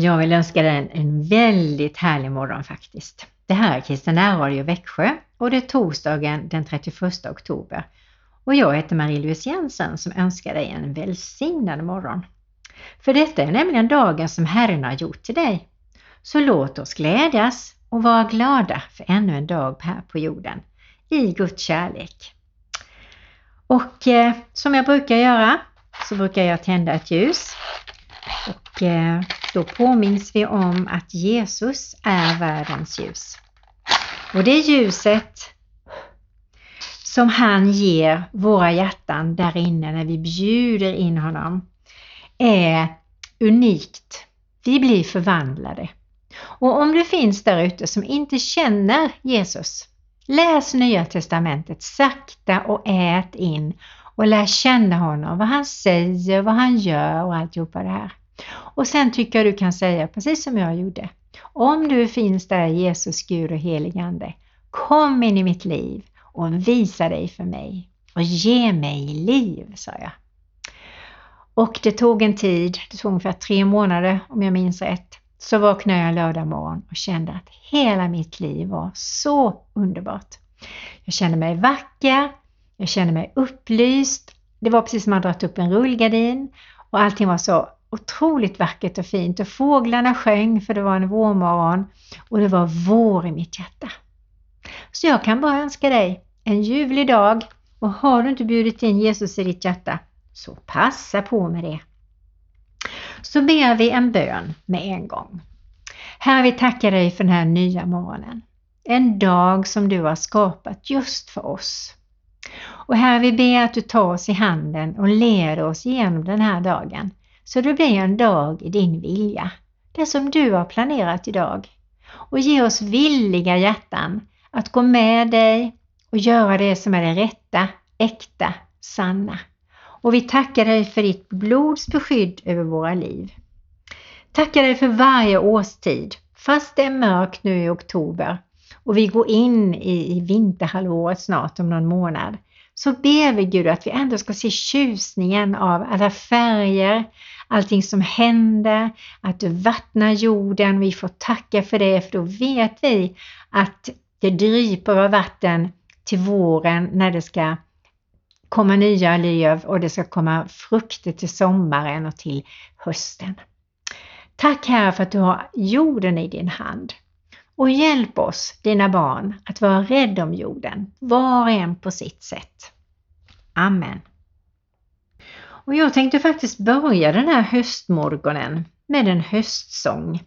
Jag vill önska dig en, en väldigt härlig morgon faktiskt. Det här är Kristina Radio Växjö och det är torsdagen den 31 oktober. Och jag heter Marie-Louise Jensen som önskar dig en välsignad morgon. För detta är nämligen dagen som Herren har gjort till dig. Så låt oss glädjas och vara glada för ännu en dag här på jorden i Guds kärlek. Och eh, som jag brukar göra så brukar jag tända ett ljus och eh, då påminns vi om att Jesus är världens ljus. Och det ljuset som han ger våra hjärtan där inne när vi bjuder in honom är unikt. Vi blir förvandlade. Och om du finns där ute som inte känner Jesus, läs Nya Testamentet sakta och ät in och lär känna honom, vad han säger, vad han gör och alltihopa det här. Och sen tycker jag du kan säga precis som jag gjorde. Om du finns där Jesus, Gud och heligande, kom in i mitt liv och visa dig för mig och ge mig liv, sa jag. Och det tog en tid, det tog ungefär tre månader om jag minns rätt, så vaknade jag lördag morgon och kände att hela mitt liv var så underbart. Jag kände mig vacker, jag kände mig upplyst, det var precis som att man dragit upp en rullgardin och allting var så otroligt vackert och fint och fåglarna sjöng för det var en vårmorgon och det var vår i mitt hjärta. Så jag kan bara önska dig en ljuvlig dag och har du inte bjudit in Jesus i ditt hjärta så passa på med det. Så ber vi en bön med en gång. Herre, vi tackar dig för den här nya morgonen. En dag som du har skapat just för oss. Och Herre, vi ber att du tar oss i handen och leder oss genom den här dagen så det blir en dag i din vilja, det som du har planerat idag. Och ge oss villiga hjärtan att gå med dig och göra det som är det rätta, äkta, sanna. Och vi tackar dig för ditt blods beskydd över våra liv. Tackar dig för varje årstid, fast det är mörkt nu i oktober och vi går in i, i vinterhalvåret snart om någon månad, så ber vi Gud att vi ändå ska se tjusningen av alla färger, allting som händer, att du vattnar jorden. Vi får tacka för det för då vet vi att det dryper av vatten till våren när det ska komma nya löv och det ska komma frukter till sommaren och till hösten. Tack Herre för att du har jorden i din hand. Och hjälp oss, dina barn, att vara rädda om jorden, var och en på sitt sätt. Amen. Och jag tänkte faktiskt börja den här höstmorgonen med en höstsång.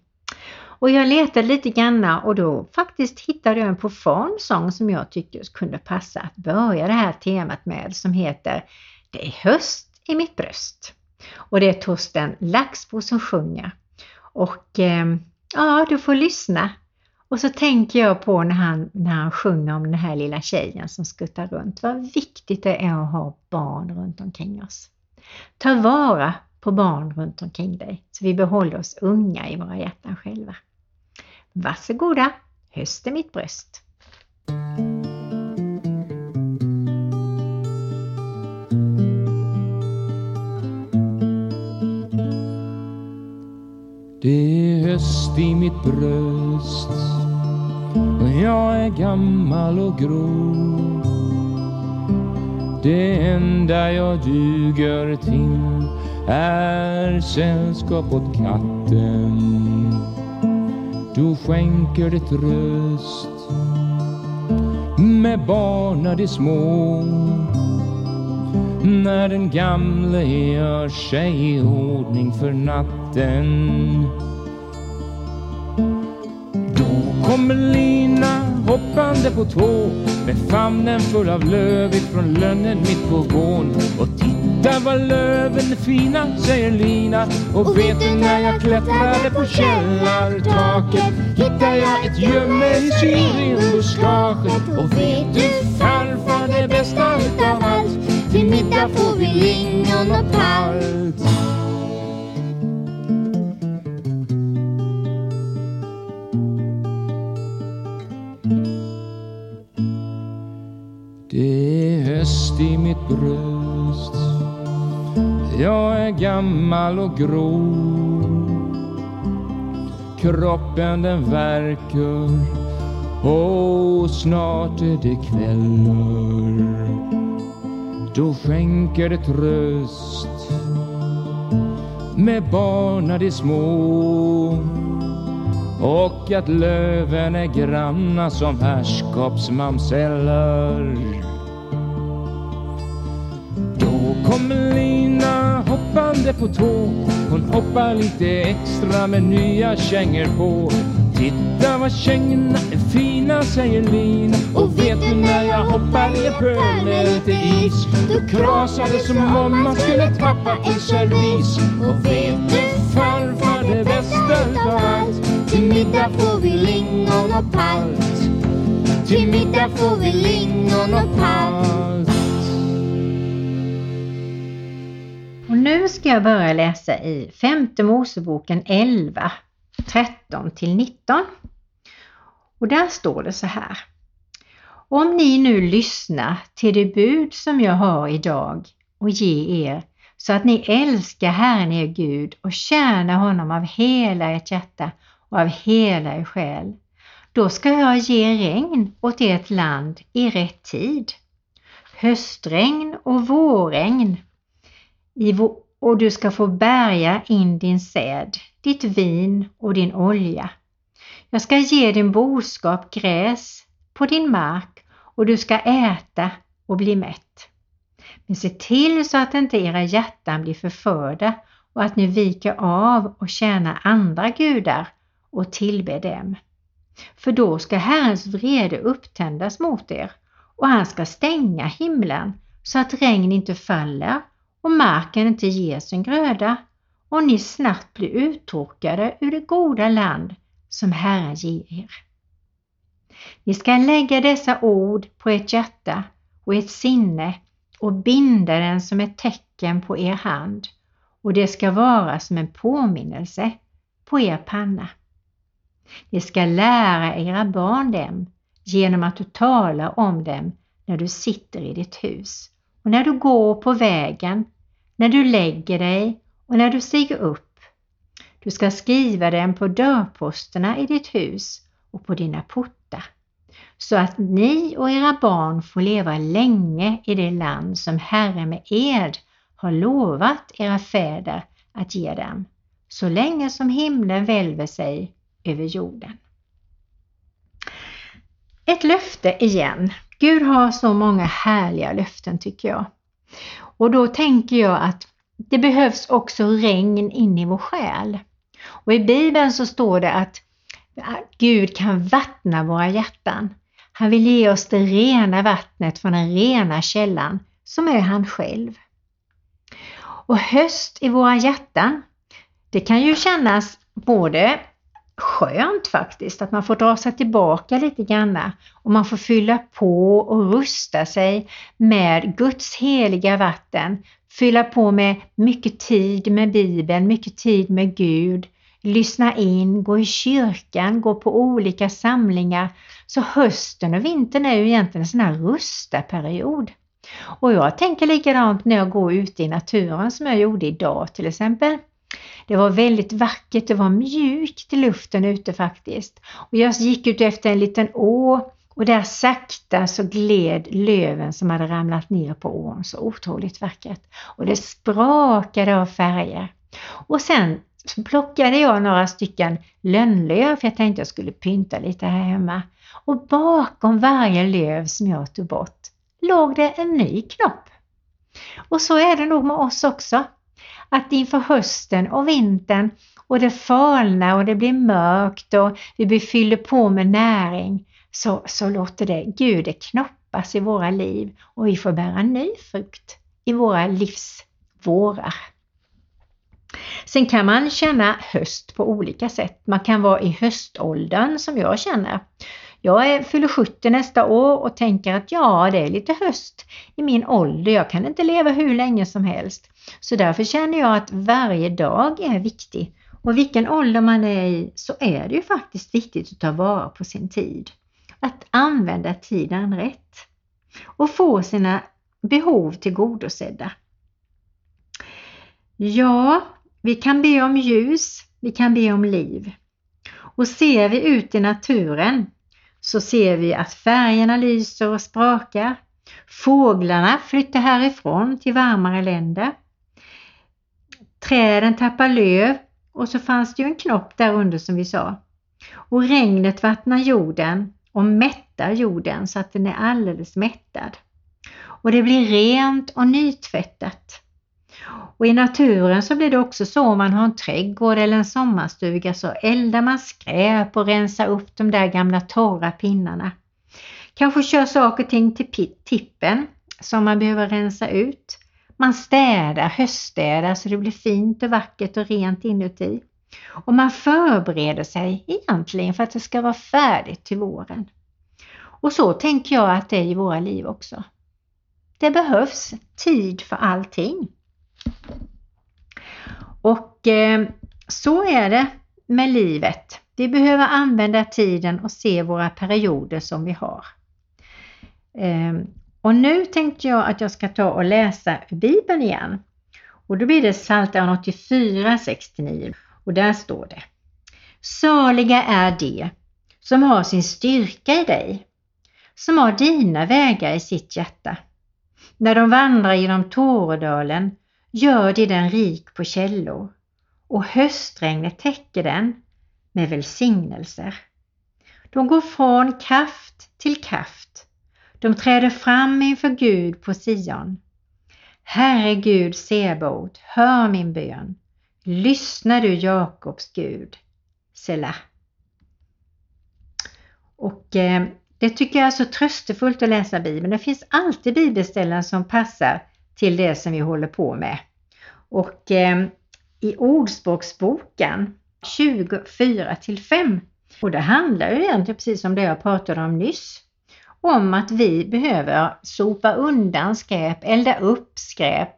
Och jag letade lite grann och då faktiskt hittade jag en profan sång som jag tyckte kunde passa att börja det här temat med som heter Det är höst i mitt bröst. Och det är Torsten Laxbo som sjunger. Och eh, ja, du får lyssna. Och så tänker jag på när han, när han sjunger om den här lilla tjejen som skuttar runt. Vad viktigt det är att ha barn runt omkring oss. Ta vara på barn runt omkring dig så vi behåller oss unga i våra hjärtan själva. Varsågoda, höst är mitt bröst. Det är höst i mitt bröst och jag är gammal och grå det enda jag duger till är sällskap åt katten. Du skänker det tröst med barna de små. När den gamle gör sig i ordning för natten. Då kommer lin hoppande på tå med famnen full av löv ifrån lönnen mitt på gården. Och titta vad löven är fina, säger Lina. Och vet du när jag klättrade på källartaket hittade jag ett gömme i syrenbuskaget. Och vet du farfar, det bästa utav allt, till middag får vi lingon och palt. I mitt bröst. Jag är gammal och grå. kroppen den verkar och snart är det kvällar. Då skänker det tröst med barna de små och att löven är granna som herrskapsmamseller. Kommer Lina hoppande på tå. Hon hoppar lite extra med nya kängor på. Titta vad kängorna är fina, säger Lina. Och vet du när jag hoppar i en pöl med lite is, då krasar det som om man skulle tappa en servis. Och vet du farfar, det bästa utav allt, till middag får vi lingon och palt. Till middag får vi lingon och palt. Nu ska jag börja läsa i femte Moseboken 11, 13 till 19. Och där står det så här. Om ni nu lyssnar till det bud som jag har idag och ger er så att ni älskar Herren er Gud och tjänar honom av hela ert hjärta och av hela er själ. Då ska jag ge regn åt ert land i rätt tid. Höstregn och vårregn och du ska få bärga in din säd, ditt vin och din olja. Jag ska ge din boskap gräs på din mark och du ska äta och bli mätt. Men se till så att inte era hjärtan blir förförda och att ni viker av och tjänar andra gudar och tillber dem. För då ska Herrens vrede upptändas mot er och han ska stänga himlen så att regn inte faller och marken inte ger sin gröda och ni snabbt blir uttorkade ur det goda land som Herren ger er. Ni ska lägga dessa ord på ert hjärta och ert sinne och binda den som ett tecken på er hand och det ska vara som en påminnelse på er panna. Ni ska lära era barn dem genom att du talar om dem när du sitter i ditt hus och när du går på vägen, när du lägger dig och när du stiger upp. Du ska skriva den på dörrposterna i ditt hus och på dina portar så att ni och era barn får leva länge i det land som Herren med ed har lovat era fäder att ge dem, så länge som himlen välver sig över jorden. Ett löfte igen. Gud har så många härliga löften tycker jag. Och då tänker jag att det behövs också regn in i vår själ. Och i Bibeln så står det att Gud kan vattna våra hjärtan. Han vill ge oss det rena vattnet från den rena källan som är han själv. Och höst i våra hjärtan, det kan ju kännas både skönt faktiskt att man får dra sig tillbaka lite grann och man får fylla på och rusta sig med Guds heliga vatten. Fylla på med mycket tid med Bibeln, mycket tid med Gud. Lyssna in, gå i kyrkan, gå på olika samlingar. Så hösten och vintern är ju egentligen en sån här rusta-period. Och jag tänker likadant när jag går ute i naturen som jag gjorde idag till exempel. Det var väldigt vackert, det var mjukt i luften ute faktiskt. Och jag gick ut efter en liten å och där sakta så gled löven som hade ramlat ner på ån så otroligt vackert. Och det sprakade av färger. Och sen så plockade jag några stycken lönnlöv för jag tänkte jag skulle pynta lite här hemma. Och bakom varje löv som jag tog bort låg det en ny knopp. Och så är det nog med oss också att inför hösten och vintern och det falnar och det blir mörkt och vi fyller på med näring så, så låter det Gud det knoppas i våra liv och vi får bära ny frukt i våra livs vårar. Sen kan man känna höst på olika sätt. Man kan vara i höståldern som jag känner. Jag är, fyller 70 nästa år och tänker att ja, det är lite höst i min ålder. Jag kan inte leva hur länge som helst. Så därför känner jag att varje dag är viktig. Och vilken ålder man är i så är det ju faktiskt viktigt att ta vara på sin tid. Att använda tiden rätt och få sina behov tillgodosedda. Ja, vi kan be om ljus, vi kan be om liv. Och ser vi ut i naturen så ser vi att färgerna lyser och sprakar. Fåglarna flyttar härifrån till varmare länder. Träden tappar löv och så fanns det ju en knopp där under som vi sa. Och regnet vattnar jorden och mättar jorden så att den är alldeles mättad. Och det blir rent och nytvättat. Och i naturen så blir det också så om man har en trädgård eller en sommarstuga så eldar man skräp och rensar upp de där gamla torra pinnarna. Kanske kör saker och ting till tippen som man behöver rensa ut. Man städar, höststädar så det blir fint och vackert och rent inuti. Och man förbereder sig egentligen för att det ska vara färdigt till våren. Och så tänker jag att det är i våra liv också. Det behövs tid för allting. Och eh, så är det med livet. Vi behöver använda tiden och se våra perioder som vi har. Eh, och nu tänkte jag att jag ska ta och läsa Bibeln igen. Och då blir det Psaltaren 84, 69 och där står det Saliga är de som har sin styrka i dig, som har dina vägar i sitt hjärta. När de vandrar genom Tåredalen gör de den rik på källor och höstregnet täcker den med välsignelser. De går från kraft till kraft. De träder fram inför Gud på Sion. Herre Gud Sebot, hör min bön. Lyssna du Jakobs Gud. Selah. Och eh, det tycker jag är så tröstefullt att läsa Bibeln. Det finns alltid bibelställen som passar till det som vi håller på med. Och eh, i Ordspråksboken 24 till 5 och det handlar ju egentligen precis som det jag pratade om nyss. Om att vi behöver sopa undan skräp, elda upp skräp,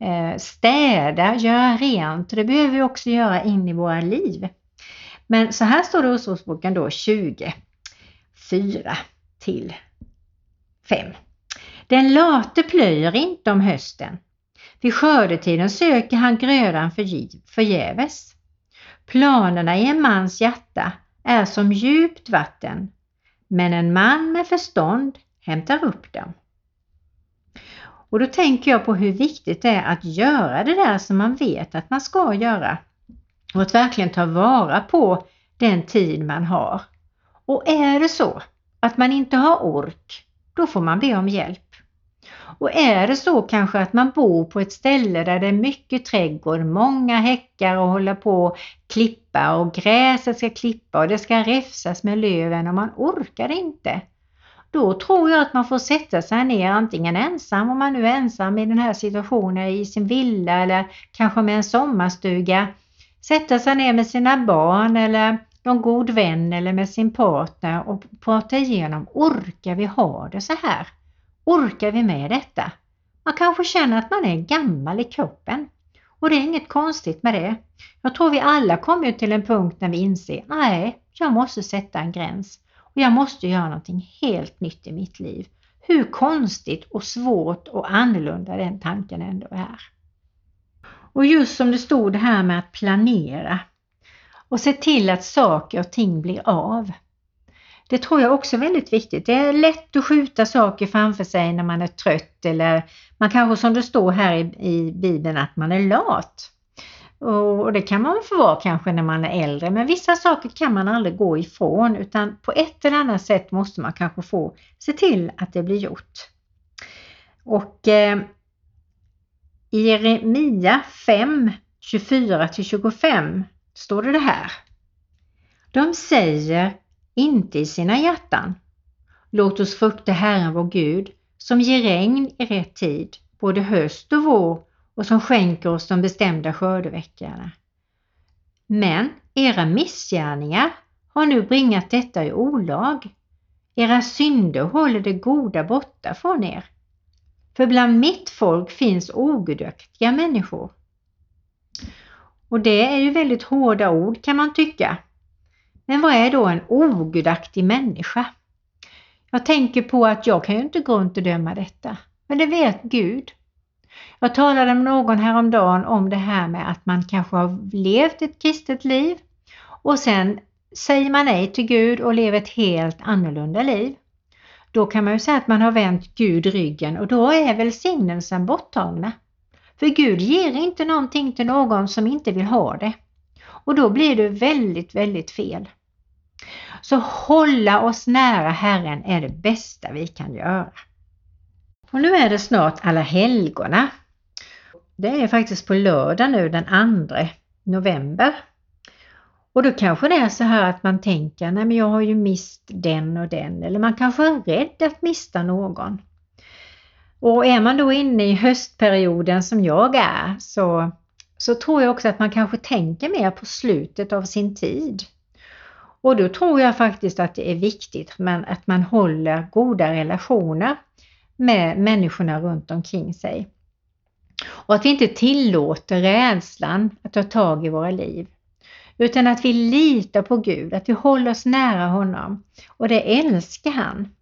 eh, städa, göra rent. Det behöver vi också göra in i våra liv. Men så här står det i Ordspråksboken då 20, 4 till 5. Den late plöjer inte om hösten. Vid skördetiden söker han grödan förgäves. Planerna i en mans hjärta är som djupt vatten, men en man med förstånd hämtar upp dem. Och då tänker jag på hur viktigt det är att göra det där som man vet att man ska göra och att verkligen ta vara på den tid man har. Och är det så att man inte har ork, då får man be om hjälp. Och är det så kanske att man bor på ett ställe där det är mycket trädgård, många häckar och hålla på och klippa och gräset ska klippa och det ska räfsas med löven och man orkar inte. Då tror jag att man får sätta sig ner antingen ensam om man nu är ensam i den här situationen i sin villa eller kanske med en sommarstuga. Sätta sig ner med sina barn eller någon god vän eller med sin partner och prata igenom, orkar vi ha det så här? Orkar vi med detta? Man kanske känner att man är gammal i kroppen och det är inget konstigt med det. Jag tror vi alla kommer till en punkt när vi inser, nej, jag måste sätta en gräns och jag måste göra någonting helt nytt i mitt liv. Hur konstigt och svårt och annorlunda den tanken ändå är. Och just som det stod här med att planera och se till att saker och ting blir av. Det tror jag också är väldigt viktigt. Det är lätt att skjuta saker framför sig när man är trött eller man kanske som det står här i, i Bibeln att man är lat. Och det kan man få vara kanske när man är äldre men vissa saker kan man aldrig gå ifrån utan på ett eller annat sätt måste man kanske få se till att det blir gjort. Och eh, i Jeremia 5, 24 25 står det det här. De säger inte i sina hjärtan. Låt oss frukta Herren vår Gud som ger regn i rätt tid, både höst och vår och som skänker oss de bestämda skördeveckorna. Men era missgärningar har nu bringat detta i olag. Era synder håller det goda borta från er. För bland mitt folk finns ogudaktiga människor. Och det är ju väldigt hårda ord kan man tycka. Men vad är då en ogudaktig människa? Jag tänker på att jag kan ju inte gå runt och döma detta, men det vet Gud. Jag talade med någon häromdagen om det här med att man kanske har levt ett kristet liv och sen säger man nej till Gud och lever ett helt annorlunda liv. Då kan man ju säga att man har vänt Gud ryggen och då är välsignelsen borttagna. För Gud ger inte någonting till någon som inte vill ha det. Och då blir det väldigt, väldigt fel. Så hålla oss nära Herren är det bästa vi kan göra. Och nu är det snart alla helgona. Det är faktiskt på lördag nu den 2 november. Och då kanske det är så här att man tänker, nej men jag har ju mist den och den eller man kanske är rädd att mista någon. Och är man då inne i höstperioden som jag är så, så tror jag också att man kanske tänker mer på slutet av sin tid. Och då tror jag faktiskt att det är viktigt men att man håller goda relationer med människorna runt omkring sig. Och att vi inte tillåter rädslan att ta tag i våra liv. Utan att vi litar på Gud, att vi håller oss nära honom. Och det älskar han.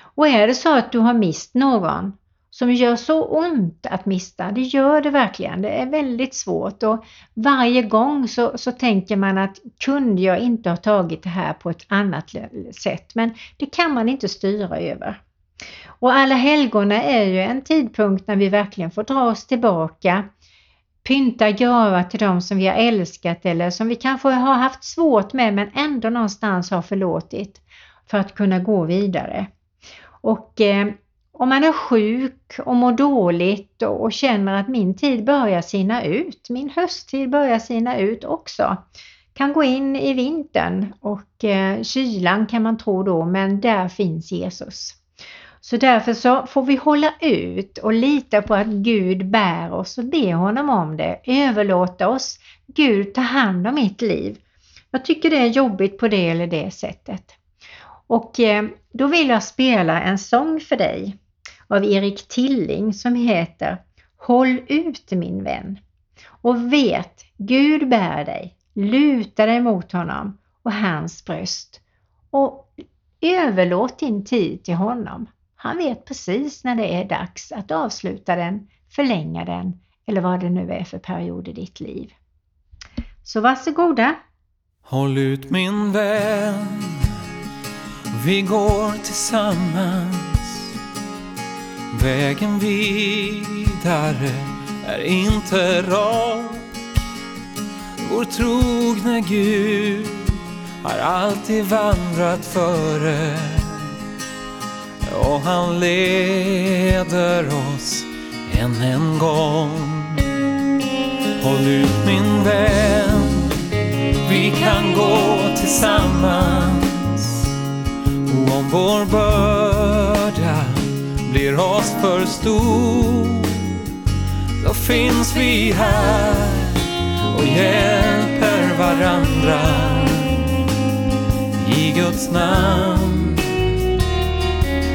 Och är det så att du har mist någon som gör så ont att mista, det gör det verkligen. Det är väldigt svårt och varje gång så, så tänker man att kunde jag inte ha tagit det här på ett annat sätt? Men det kan man inte styra över. Och alla helgona är ju en tidpunkt när vi verkligen får dra oss tillbaka, pynta gravar till dem som vi har älskat eller som vi kanske har haft svårt med men ändå någonstans har förlåtit för att kunna gå vidare. Och eh, om man är sjuk och mår dåligt och känner att min tid börjar sina ut, min hösttid börjar sina ut också, kan gå in i vintern och eh, kylan kan man tro då, men där finns Jesus. Så därför så får vi hålla ut och lita på att Gud bär oss och be honom om det, överlåta oss. Gud, ta hand om mitt liv. Jag tycker det är jobbigt på det eller det sättet. Och eh, då vill jag spela en sång för dig av Erik Tilling som heter Håll ut min vän och vet Gud bär dig, luta dig mot honom och hans bröst och överlåt din tid till honom. Han vet precis när det är dags att avsluta den, förlänga den eller vad det nu är för period i ditt liv. Så varsågoda! Håll ut min vän, vi går tillsammans. Vägen vidare är inte rak. Vår trogne Gud har alltid vandrat före och han leder oss än en gång. Håll ut min vän, vi kan gå tillsammans. Och om vår börda blir oss för stor, då finns vi här och hjälper varandra i Guds namn.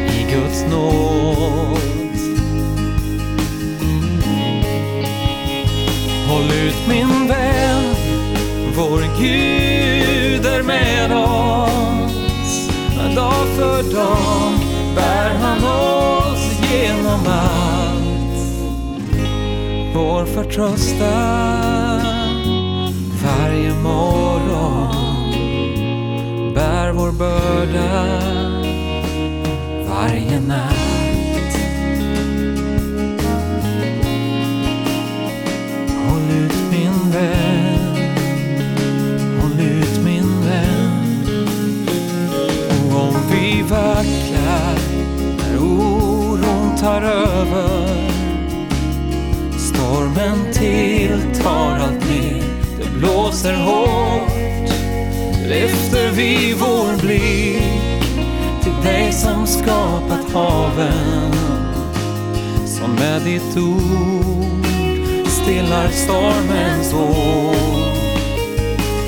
i Guds nåd. Håll ut min vän, vår Gud är med oss. Dag för dag Vår förtröstan varje morgon bär vår börda varje natt. Håll ut min vän, håll ut min vän. Och om vi vacklar när oron tar över Stormen tilltar allt mer, det blåser hårt lyfter vi vår blick till dig som skapat haven som med ditt ord stillar stormens våg.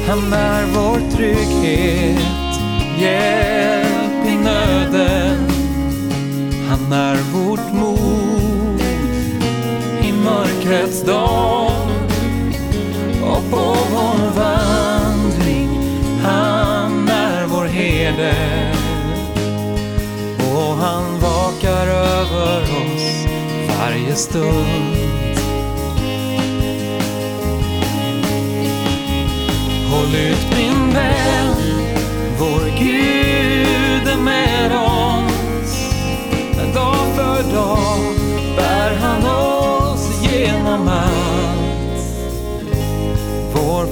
Han är vår trygghet, hjälp i nöden. Han är vår mörkrets dag. Och på vår vandring han är vår herde. Och han vakar över oss varje stund. Håll ut min vän, vår Gud är med oss. Dag för dag.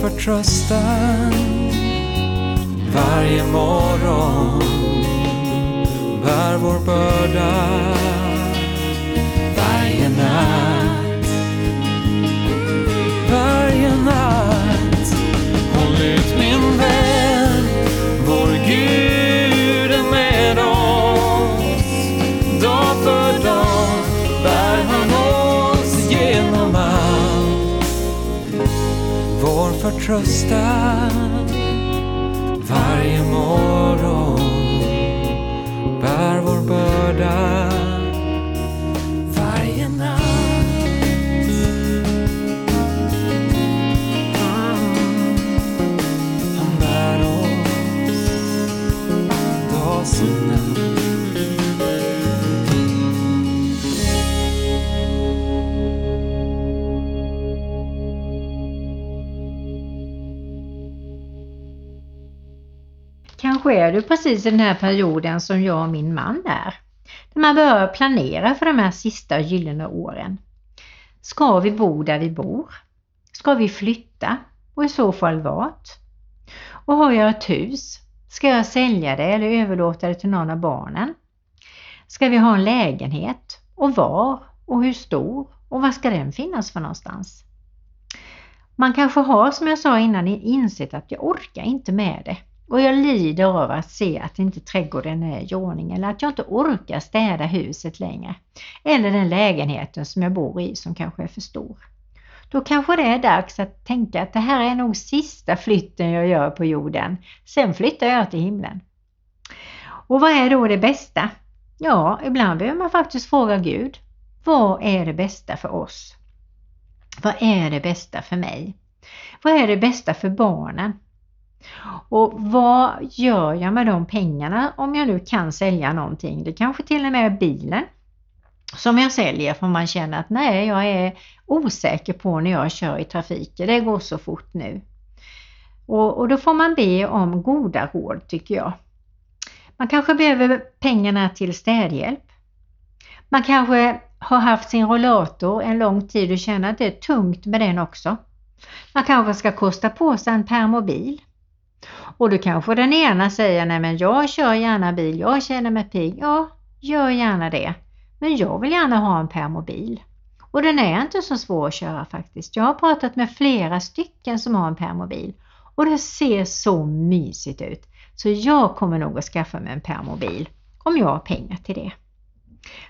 Förtröstan. Varje morgon bär vår börda. Vår förtröstan Kanske är du precis i den här perioden som jag och min man är. Där man börjar planera för de här sista gyllene åren. Ska vi bo där vi bor? Ska vi flytta? Och i så fall vart? Och har jag ett hus? Ska jag sälja det eller överlåta det till någon av barnen? Ska vi ha en lägenhet? Och var? Och hur stor? Och var ska den finnas för någonstans? Man kanske har, som jag sa innan, insett att jag orkar inte med det. Och jag lider av att se att inte trädgården är i ordning eller att jag inte orkar städa huset längre. Eller den lägenheten som jag bor i som kanske är för stor. Då kanske det är dags att tänka att det här är nog sista flytten jag gör på jorden. Sen flyttar jag till himlen. Och vad är då det bästa? Ja, ibland behöver man faktiskt fråga Gud. Vad är det bästa för oss? Vad är det bästa för mig? Vad är det bästa för barnen? Och vad gör jag med de pengarna om jag nu kan sälja någonting? Det kanske till och med är bilen som jag säljer för man känner att nej, jag är osäker på när jag kör i trafiken. Det går så fort nu. Och, och då får man be om goda råd tycker jag. Man kanske behöver pengarna till städhjälp. Man kanske har haft sin rollator en lång tid och känner att det är tungt med den också. Man kanske ska kosta på sig en permobil. Och då kanske den ena säger, nej men jag kör gärna bil, jag känner mig pigg. Ja, gör gärna det. Men jag vill gärna ha en permobil. Och den är inte så svår att köra faktiskt. Jag har pratat med flera stycken som har en permobil och det ser så mysigt ut. Så jag kommer nog att skaffa mig en permobil om jag har pengar till det.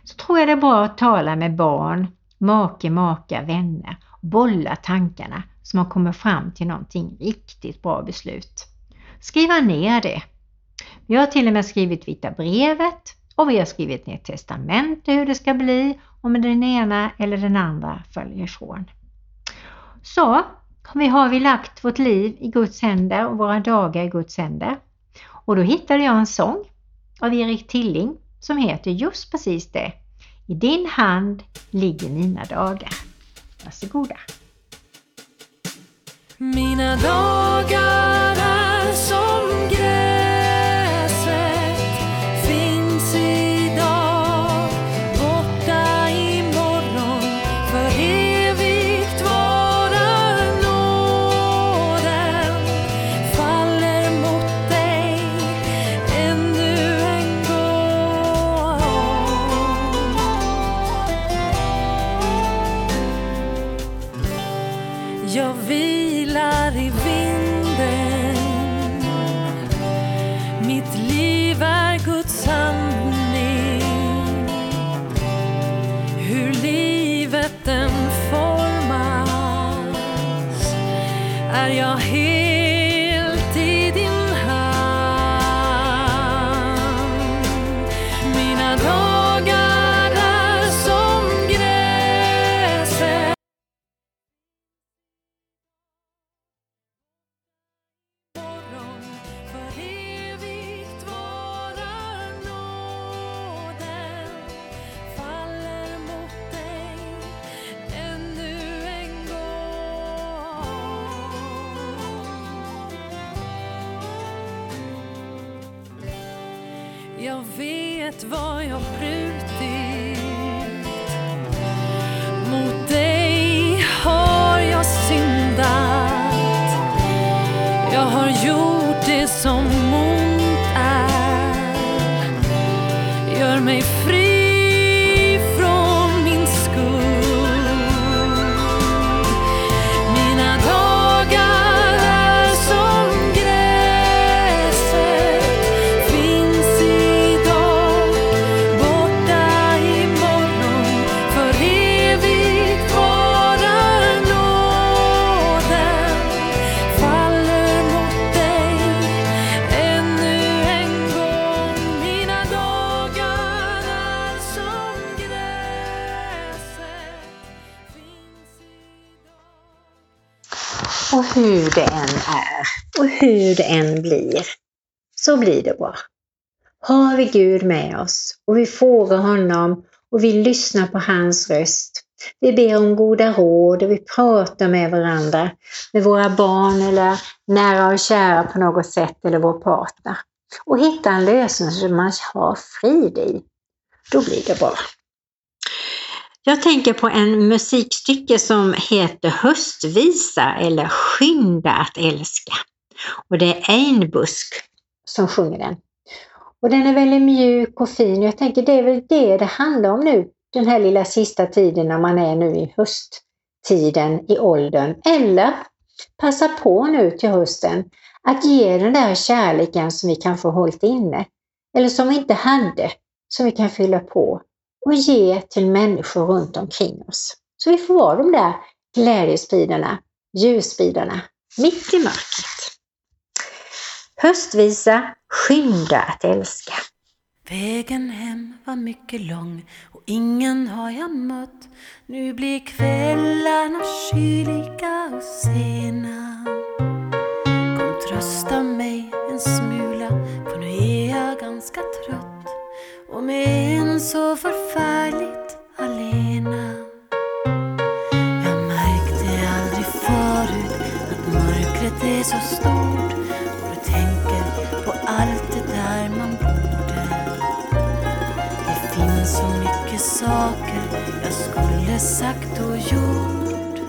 Så tror jag det är bra att tala med barn, make, maka, vänner, bolla tankarna så man kommer fram till någonting riktigt bra beslut. Skriva ner det. Vi har till och med skrivit Vita brevet och vi har skrivit ner testamente hur det ska bli om den ena eller den andra följer ifrån. Så vi har vi lagt vårt liv i Guds händer och våra dagar i Guds händer. Och då hittade jag en sång av Erik Tilling som heter just precis det. I din hand ligger mina dagar. Varsågoda! Mina dagar är Jag vet vad jag brutit. Är och hur det än blir, så blir det bra. Har vi Gud med oss och vi frågar honom och vi lyssnar på hans röst. Vi ber om goda råd och vi pratar med varandra, med våra barn eller nära och kära på något sätt eller vår partner. Och hitta en lösning som man har frid i. Då blir det bra. Jag tänker på en musikstycke som heter Höstvisa eller Skynda att älska. Och det är Einbusk som sjunger den. Och den är väldigt mjuk och fin. Jag tänker det är väl det det handlar om nu, den här lilla sista tiden när man är nu i hösttiden i åldern. Eller passa på nu till hösten att ge den där kärleken som vi kanske hållit inne. Eller som vi inte hade, som vi kan fylla på och ge till människor runt omkring oss. Så vi får vara de där glädjespridarna, ljusspridarna, mitt i mörkret. Höstvisa, skynda att älska. Vägen hem var mycket lång och ingen har jag mött. Nu blir kvällarna kyliga och sena. Och med en så förfärligt alena. Jag märkte aldrig förut att mörkret är så stort och du tänker på allt det där man borde. Det finns så mycket saker jag skulle sagt och gjort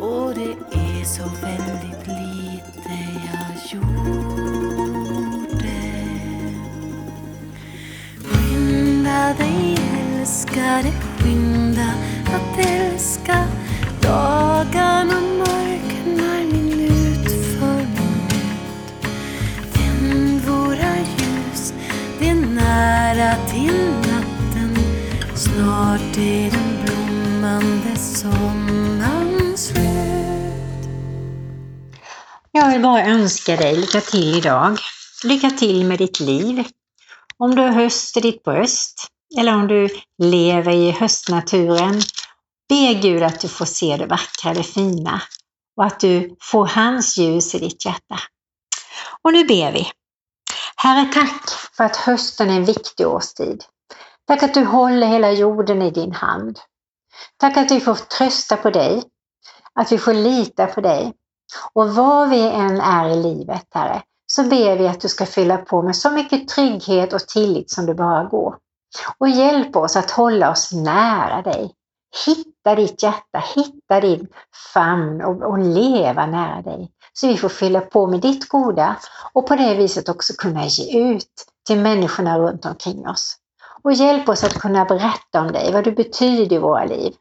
och det är så väldigt lite jag gjort. Skynda dig älskade, skynda att älska Dagarna mörknar minut för minut Tänd våra ljus, det är nära till natten Snart är den blommande sommaren slut Jag vill bara önska dig lycka till idag. Lycka till med ditt liv. Om du har höst i ditt bröst eller om du lever i höstnaturen, be Gud att du får se det vackra, det fina och att du får hans ljus i ditt hjärta. Och nu ber vi. Herre, tack för att hösten är en viktig årstid. Tack att du håller hela jorden i din hand. Tack att vi får trösta på dig, att vi får lita på dig. Och var vi än är i livet, Herre, så ber vi att du ska fylla på med så mycket trygghet och tillit som det bara går. Och hjälp oss att hålla oss nära dig. Hitta ditt hjärta, hitta din famn och, och leva nära dig. Så vi får fylla på med ditt goda och på det viset också kunna ge ut till människorna runt omkring oss. Och hjälp oss att kunna berätta om dig, vad du betyder i våra liv.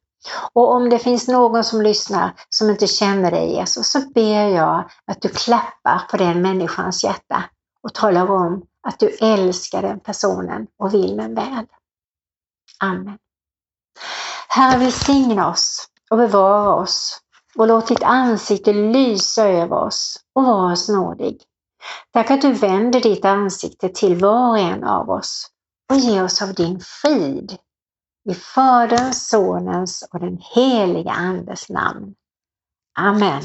Och om det finns någon som lyssnar som inte känner dig Jesus, så ber jag att du klappar på den människans hjärta och talar om att du älskar den personen och vill den väl. Amen. Herre välsigna oss och bevara oss och låt ditt ansikte lysa över oss och vara oss nådig. Tack att du vänder ditt ansikte till var och en av oss och ger oss av din frid. I Faderns, Sonens och den heliga Andes namn. Amen.